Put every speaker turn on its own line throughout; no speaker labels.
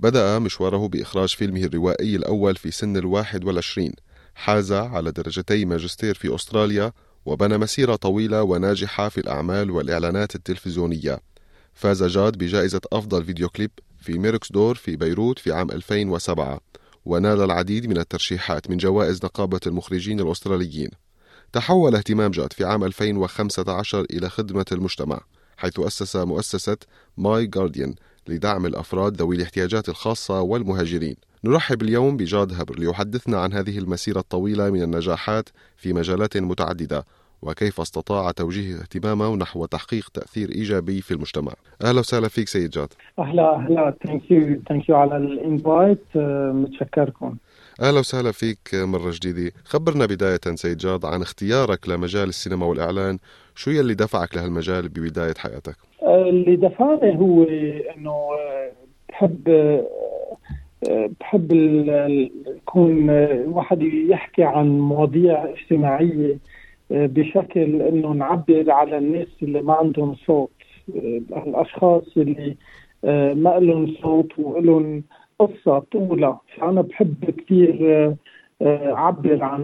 بدأ مشواره بإخراج فيلمه الروائي الأول في سن الواحد والعشرين. حاز على درجتي ماجستير في أستراليا وبنى مسيرة طويلة وناجحة في الأعمال والإعلانات التلفزيونية. فاز جاد بجائزة أفضل فيديو كليب في ميركس دور في بيروت في عام 2007 ونال العديد من الترشيحات من جوائز نقابة المخرجين الأستراليين. تحول اهتمام جاد في عام 2015 إلى خدمة المجتمع حيث أسس مؤسسة ماي جارديان لدعم الأفراد ذوي الاحتياجات الخاصة والمهاجرين. نرحب اليوم بجاد هبر ليحدثنا عن هذه المسيرة الطويلة من النجاحات في مجالات متعددة وكيف استطاع توجيه اهتمامه نحو تحقيق تأثير إيجابي في المجتمع. أهلا وسهلا فيك سيد جاد.
أهلا أهلا. thank you thank you على ال invite متشكركم.
أهلا وسهلا فيك مرة جديدة. خبرنا بداية سيد جاد عن اختيارك لمجال السينما والإعلان. شو يلي دفعك لهالمجال ببداية حياتك؟
اللي دفعني هو إنه بحب بحب يكون الواحد يحكي عن مواضيع اجتماعية بشكل إنه نعبر على الناس اللي ما عندهم صوت الأشخاص اللي ما لهم صوت ولهم قصة طولة فأنا بحب كثير أعبر عن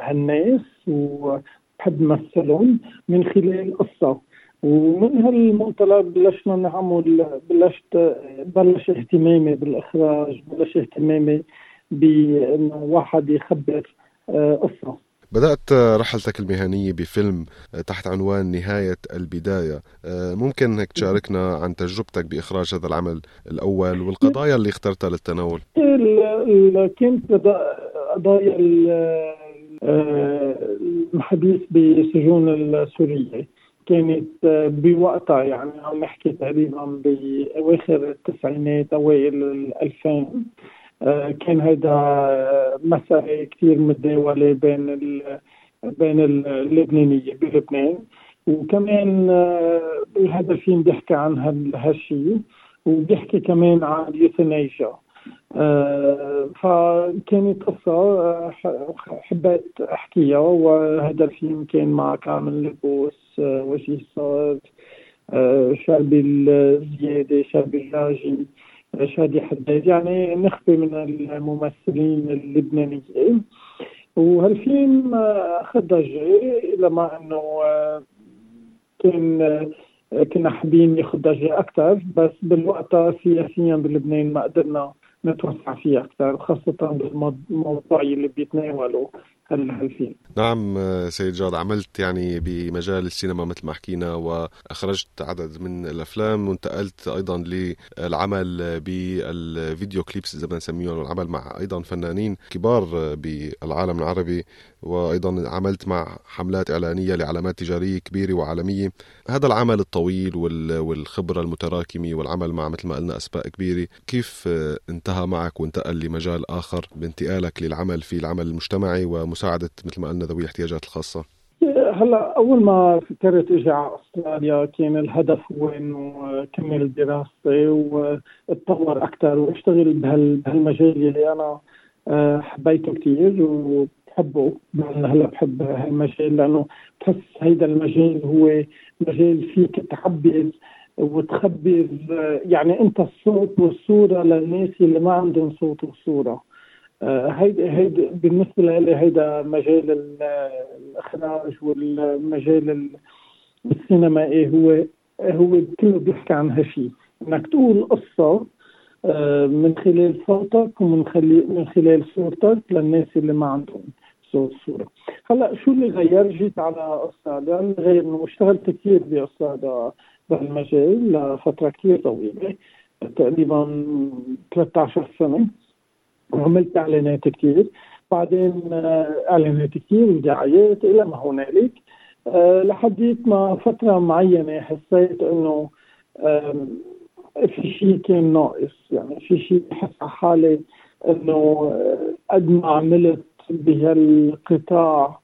هالناس وبحب مثلهم من خلال قصة. ومن هالمنطلق بلشنا نعمل بلشت بلش اهتمامي بالإخراج بلش اهتمامي بانه واحد يخبر قصه
بدأت رحلتك المهنية بفيلم تحت عنوان نهاية البداية. ممكن هيك تشاركنا عن تجربتك بإخراج هذا العمل الأول والقضايا اللي اخترتها للتناول؟
كانت قضايا الحديث بسجون السورية. كانت بوقتها يعني عم نحكي تقريبا بأواخر التسعينات أوائل الألفين. كان هذا مسألة كثير متداولة بين بين اللبنانية بلبنان. وكمان هذا الفيلم بيحكي عن هالشيء وبيحكي كمان عن اليوثنيجيا فكانت قصة حبيت أحكيها وهذا الفيلم كان مع كامل لبوس وجيه صاد شربي الزيادة شربي اللاجي شادي حداد. يعني نخبة من الممثلين اللبنانيين. وهالفيلم أخذ ضجة إلى ما أنه كان كنا حابين ياخذ ضجة أكثر بس بالوقت سياسيا بلبنان ما قدرنا نتوسع فيه أكثر خاصة بالموضوع اللي بيتناوله هالفيلم
نعم سيد جاد عملت يعني بمجال السينما مثل ما حكينا وأخرجت عدد من الأفلام وانتقلت أيضا للعمل بالفيديو كليبس إذا بدنا نسميهم العمل مع أيضا فنانين كبار بالعالم العربي. وأيضا عملت مع حملات إعلانية لعلامات تجارية كبيرة وعالمية. هذا العمل الطويل والخبرة المتراكمة والعمل مع مثل ما قلنا اسماء كبيرة. كيف انتهى معك وانتقل لمجال آخر بانتقالك للعمل في العمل المجتمعي ومساعدة مثل ما قلنا ذوي الاحتياجات الخاصة؟
هلا أول ما فكرت إجي على أستراليا كان الهدف هو إنه كمل دراستي وأتطور أكثر وأشتغل بهالمجال اللي أنا حبيته كثير بحبه هلا بحب هالمجال لأنه بحس هيدا المجال هو مجال فيك تعبر وتخبر يعني أنت الصوت والصورة للناس اللي ما عندهم صوت وصورة. هيدا هيدا بالنسبة لي هيدا مجال الإخراج والمجال السينمائي هو هو كله بيحكي عن هالشيء إنك تقول قصة من خلال صوتك ومن خلال من خلال صورتك للناس اللي ما عندهم. صورة هلا شو اللي غير؟ جيت على استراليا غير إنه اشتغلت كثير باستراليا بهالمجال لفترة كثير طويلة تقريبا 13 سنة. وعملت إعلانات كثير. بعدين إعلانات كثير ودعايات إلى ما هنالك. لحديت ما فترة معينة حسيت إنه في شيء كان ناقص. يعني في شيء بحس على حالي إنه قد ما عملت بهالقطاع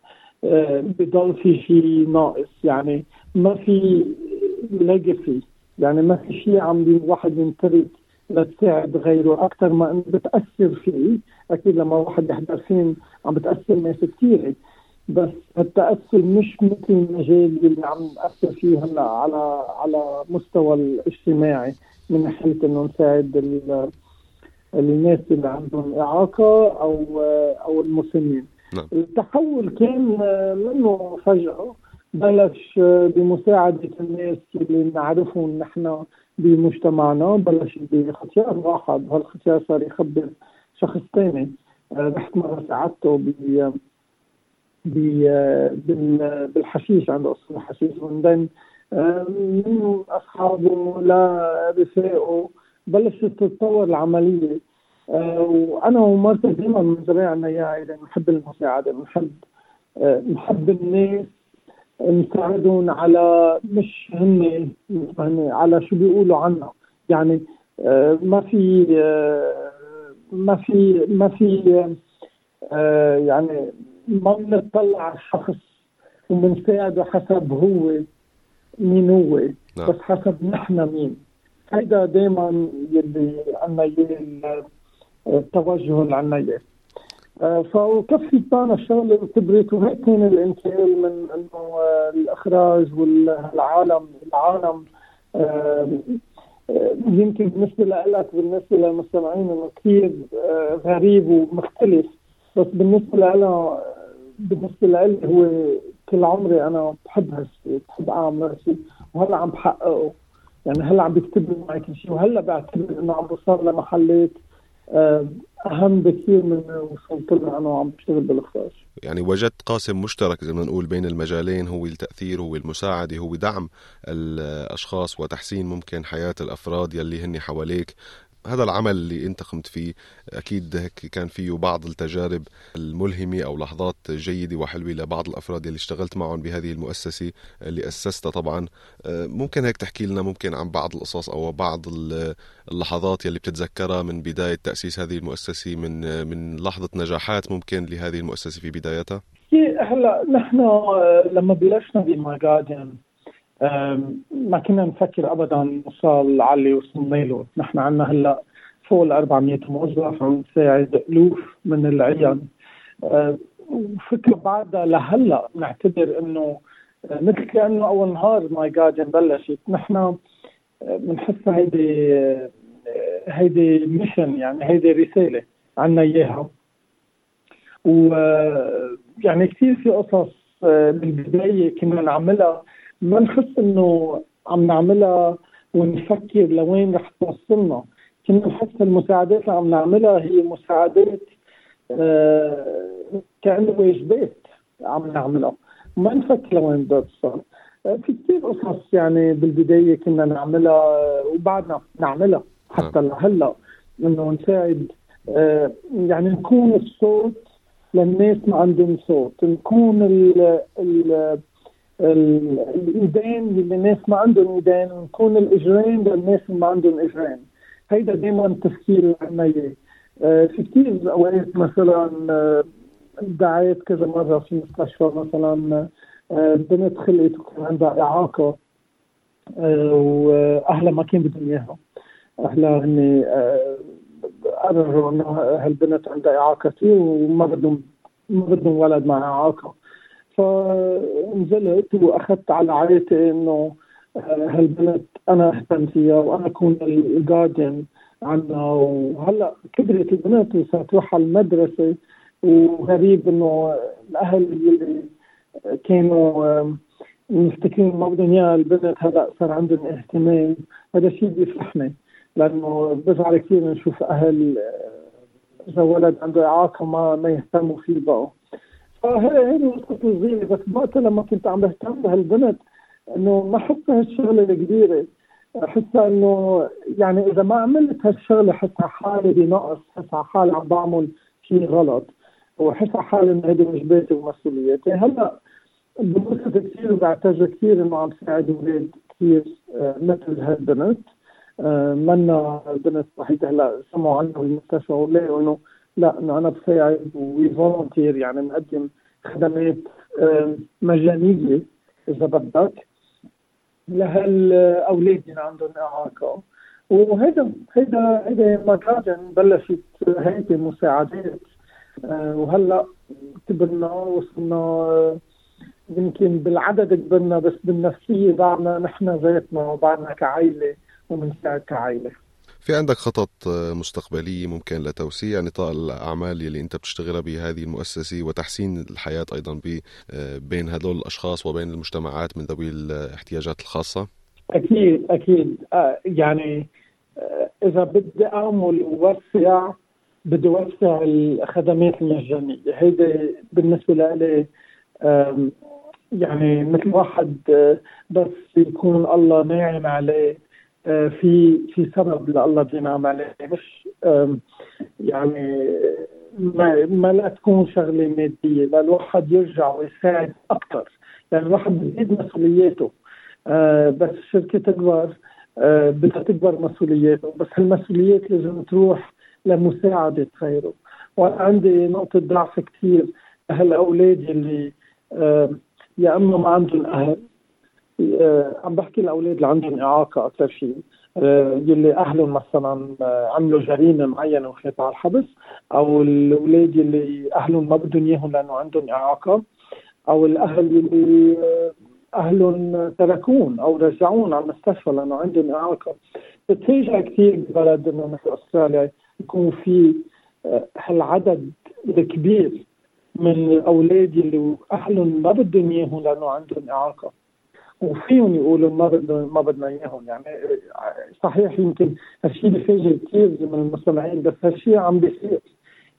آه، بضل في شيء ناقص. يعني ما في ليجسي يعني ما في شيء عم الواحد ينترك لتساعد غيره. أكثر ما إنه بتأثر فيه أكيد لما واحد يحضر فيلم عم بتأثر ناس كثيره بس التأثر مش مثل المجال اللي عم نأثر فيه هلأ على على مستوى الاجتماعي من ناحيه إنه نساعد الناس اللي عندهم إعاقة أو أو المسنين. نعم. التحول كان منه فجأة بلش بمساعدة الناس اللي نعرفهم نحن بمجتمعنا بلش بختيار واحد وهالختيار صار يخبر شخص ثاني. رحت مرة ساعدته ب بالحشيش عند قصة الحشيش ومن بين من أصحابه لرفاقه بلشت تتطور العملية. وأنا ومرتي دائما من زمان عنا إياها بنحب المساعدة بنحب نحب الناس نساعدهم على مش هن يعني على شو بيقولوا عنا. يعني آه، ما في آه، ما في ما في آه، يعني ما بنطلع على الشخص وبنساعده حسب هو مين هو نعم. بس حسب نحن مين. هيدا دائما يلي عنا التوجه اللي عنا إياه. آه، فكفي معنا الشغله وكبرت وهيك كان الانتقال من إنه آه، الإخراج والعالم العالم آه، يمكن بالنسبة لك بالنسبة للمستمعين إنه كثير غريب ومختلف. بس بالنسبة لنا بالنسبة لي هو كل عمري أنا بحب هالشيء بحب أعمل هالشيء وهلا عم بحققه. يعني هلا عم بكتب معي كل شيء وهلا بعتبر إنه عم بوصل لمحلات أهم بكثير من وصلت له أنا وعم بشتغل بالاخراج
يعني وجدت قاسم مشترك زي ما نقول بين المجالين هو التأثير هو المساعدة هو دعم الأشخاص وتحسين ممكن حياة الأفراد يلي هن حواليك. هذا العمل اللي انت قمت فيه أكيد هيك كان فيه بعض التجارب الملهمة أو لحظات جيدة وحلوة لبعض الافراد اللي اشتغلت معهم بهذه المؤسسة اللي اسستها طبعا. آه، ممكن هيك تحكي لنا ممكن عن بعض القصص أو بعض اللحظات يلي بتتذكرها من بداية تأسيس هذه المؤسسة من من لحظة نجاحات ممكن لهذه المؤسسة في بدايتها؟
هلا نحن آه، لما بلشنا بماي جارديان ما كنا نفكر ابدا نوصل اللي وصلنا له، نحن عندنا هلأ فوق ال 400 موظف عم نساعد ألوف من العيان. وفكرة بعدها لهلأ نعتبر إنه مثل كأنه أول نهار My Guard بلشت. نحن بنحس هيدي هيدي mission يعني هيدي رسالة عنا إياها. و آه، يعني كثير في قصص بالبدايه كنا نعملها. ما نحس إنه عم نعملها ونفكر لوين رح توصلنا. كنا نحس المساعدات اللي عم نعملها هي مساعدات آه كانه واجبات عم نعملها. ما نفكر لوين بدها توصل. آه في كثير قصص يعني بالبداية كنا نعملها وبعدنا نعملها حتى نعم. لهلأ إنه نساعد آه يعني نكون الصوت للناس ما عندهم صوت. نكون ال ال الإيدين للناس ما عندهم إيدين ونكون الإجرين للناس اللي ما عندهم إجرين. هيدا دائما التفكير اللي عنا اياه آه، في كثير أوقات مثلا آه، دعيت كذا مرة في مستشفى مثلا آه، بنت خلقت وكان عندها إعاقة وأهلها ما كان بدهم إياها. أهلها هن قرروا إنه هالبنت عندها إعاقة كثير وما بدهم ما بدهم ولد مع إعاقة. فنزلت وأخذت على عائلتي إنه آه، هالبنت أنا أهتم فيها وأنا أكون الجارديان عنها. وهلأ كبرت البنت وصارت تروح على المدرسة. وغريب إنه الأهل اللي كانوا مفتكرين ما بدهم إياها البنت هلأ صار عندهم اهتمام. هذا شيء بيفرحني لأنه بزعل كثير نشوف أهل آه، إذا ولد عنده إعاقة ما ما يهتموا فيه بقى. هي القصة الصغيره بس وقتها لما كنت عم بهتم بهالبنت إنه ما حسها هالشغلة الكبيرة. حسها إنه يعني إذا ما عملت هالشغلة حسها حالي بنقص حسها حالي عم بعمل شيء غلط وحسها حالي إنه هيدي واجباتي ومسؤولياتي هلأ بنبسط كثير وبعتذر كثير إنه عم ساعد أولاد كثير آه، مثل هالبنت. آه، منا البنت وحيدة هلأ سمعوا عنها بالمستشفى ولقوا انه لا أنا بساعد وفولنتير يعني نقدم خدمات مجانية إذا بدك لهالاولاد اللي عندهم إعاقة. وهذا هذا هذا مجال بلشت هيدي مساعدات آه، وهلأ كبرنا وصلنا آه، يمكن بالعدد كبرنا بس بالنفسية بعدنا نحن ذاتنا بعدنا كعائلة وبنساعد كعائلة.
في عندك خطط مستقبلية ممكن لتوسيع نطاق الأعمال اللي أنت بتشتغلها بهذه المؤسسة وتحسين الحياة أيضا بين هدول الأشخاص وبين المجتمعات من ذوي الاحتياجات الخاصة؟
أكيد أكيد. آه يعني آه إذا بدي أعمل ووسع بدي وسع الخدمات المجانية. هيدي بالنسبة لي يعني مثل واحد آه، بس يكون الله ناعم عليه. آه، في في سبب لله بينعم عليه مش يعني ما, ما لا تكون شغلة مادية للواحد يرجع ويساعد أكثر يعني الواحد بيزيد مسؤولياته. آه، بس الشركة تكبر آه، بدها تكبر مسؤولياته. بس هالمسؤوليات لازم تروح لمساعدة غيره. وأنا عندي نقطة ضعف كثير. هالاولاد اللي يا أما ما عندهم أهل عم بحكي الاولاد اللي عندهم إعاقة أكثر شيء. آه، يلي أهلهم مثلا آه، عملوا جريمة معينة وخيط على الحبس أو الأولاد يلي أهلهم ما بدهم إياهم لأنه عندهم إعاقة أو الأهل يلي أهلهم تركون أو رجعون على المستشفى لأنه عندهم إعاقة. بتفاجئ كثير ببلد إنه مثل أستراليا يكون في هالعدد الكبير من الأولاد اللي أهلهم ما بدهم إياهم لأنه عندهم إعاقة. وفيهم يقولوا ما بدنا ما بدنا إياهم. يعني صحيح يمكن هالشيء بفاجئ كثير من المستمعين بس هالشيء عم بيصير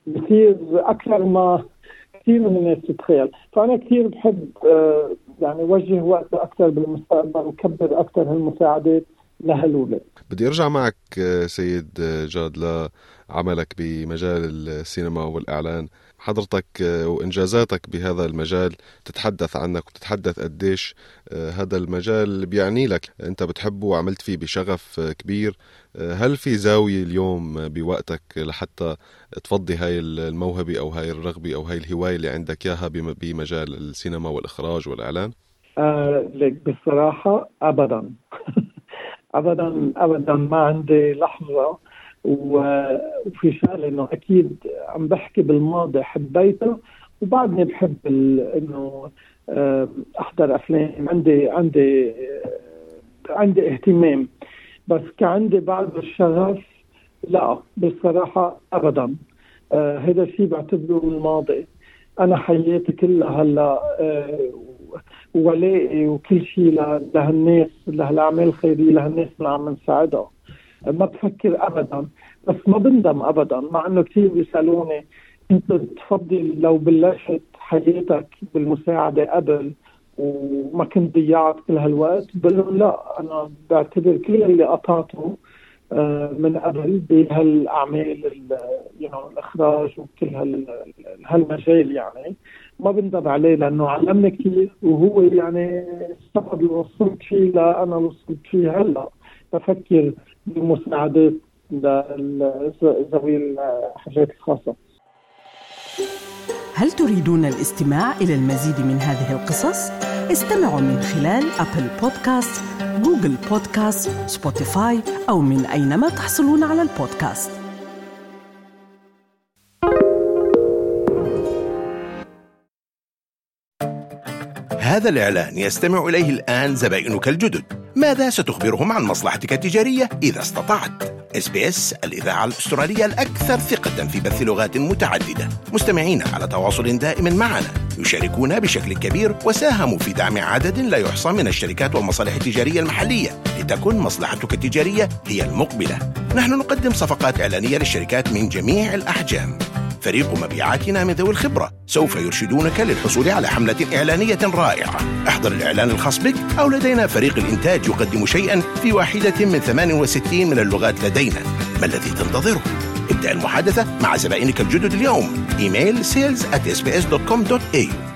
بيصير أكثر ما كثير من الناس تتخيل. فأنا كثير بحب آه، يعني وجه وقت أكثر بالمستقبل وكبر أكثر هالمساعدات لهالولاد
بدي أرجع معك آه، سيد آه، جاد لعملك بمجال السينما والإعلان. حضرتك آه، وإنجازاتك بهذا المجال تتحدث عنك وتتحدث قديش آه، هذا المجال بيعني لك أنت بتحبه وعملت فيه بشغف آه، كبير. هل في زاوية اليوم بوقتك لحتى تفضي هاي الموهبة أو هاي الرغبة أو هاي الهواية اللي عندك إياها بمجال السينما والإخراج والإعلان؟
آه بصراحة أبدا. أبدا أبدا ما عندي لحظة. وفي شغله إنه أكيد عم بحكي بالماضي حبيته وبعدني بحب إنه آه، أحضر أفلام. عندي عندي آه، عندي اهتمام. بس كعندي بعض الشغف لا بصراحة ابدا. آه، هذا الشيء بعتبره الماضي. أنا حياتي كلها هلأ ولائي وكل شيء لهالناس لهالأعمال الخيرية لهالناس اللي عم نساعدها ما بفكر ابدا بس ما بندم ابدا مع إنه كثير بيسألوني أنت تفضل لو بلشت حياتك بالمساعدة قبل وما كنت ضيعت كل هالوقت؟ بقول لهم لا أنا بعتبر كل اللي قطعته آه، من قبل بهالأعمال الإخراج وكل هالمجال يعني. ما بندم عليه لأنه علمني كثير وهو يعني السبب اللي وصلت فيه لأنا وصلت فيه هلأ. بفكر بمساعدات ذوي الحاجات الخاصة.
هل تريدون الاستماع إلى المزيد من هذه القصص؟ استمعوا من خلال أبل بودكاست، جوجل بودكاست، سبوتيفاي أو من أينما تحصلون على البودكاست.
هذا الإعلان يستمع إليه الآن زبائنك الجدد. ماذا ستخبرهم عن مصلحتك التجارية إذا استطعت؟ إس بي إس الإذاعة الأسترالية الأكثر ثقة في بث لغات متعددة. مستمعين على تواصل دائم معنا. يشاركون بشكل كبير وساهموا في دعم عدد لا يحصى من الشركات والمصالح التجارية المحلية لتكن مصلحتك التجارية هي المقبلة. نحن نقدم صفقات إعلانية للشركات من جميع الأحجام. فريق مبيعاتنا من ذوي الخبرة. سوف يرشدونك للحصول على حملة إعلانية رائعة. احضر الإعلان الخاص بك أو لدينا فريق الإنتاج يقدم شيئا في واحدة من 68 من اللغات لدينا. ما الذي تنتظره؟ ابدأ المحادثة مع زبائنك الجدد اليوم. إيميل sales at sbs.com.au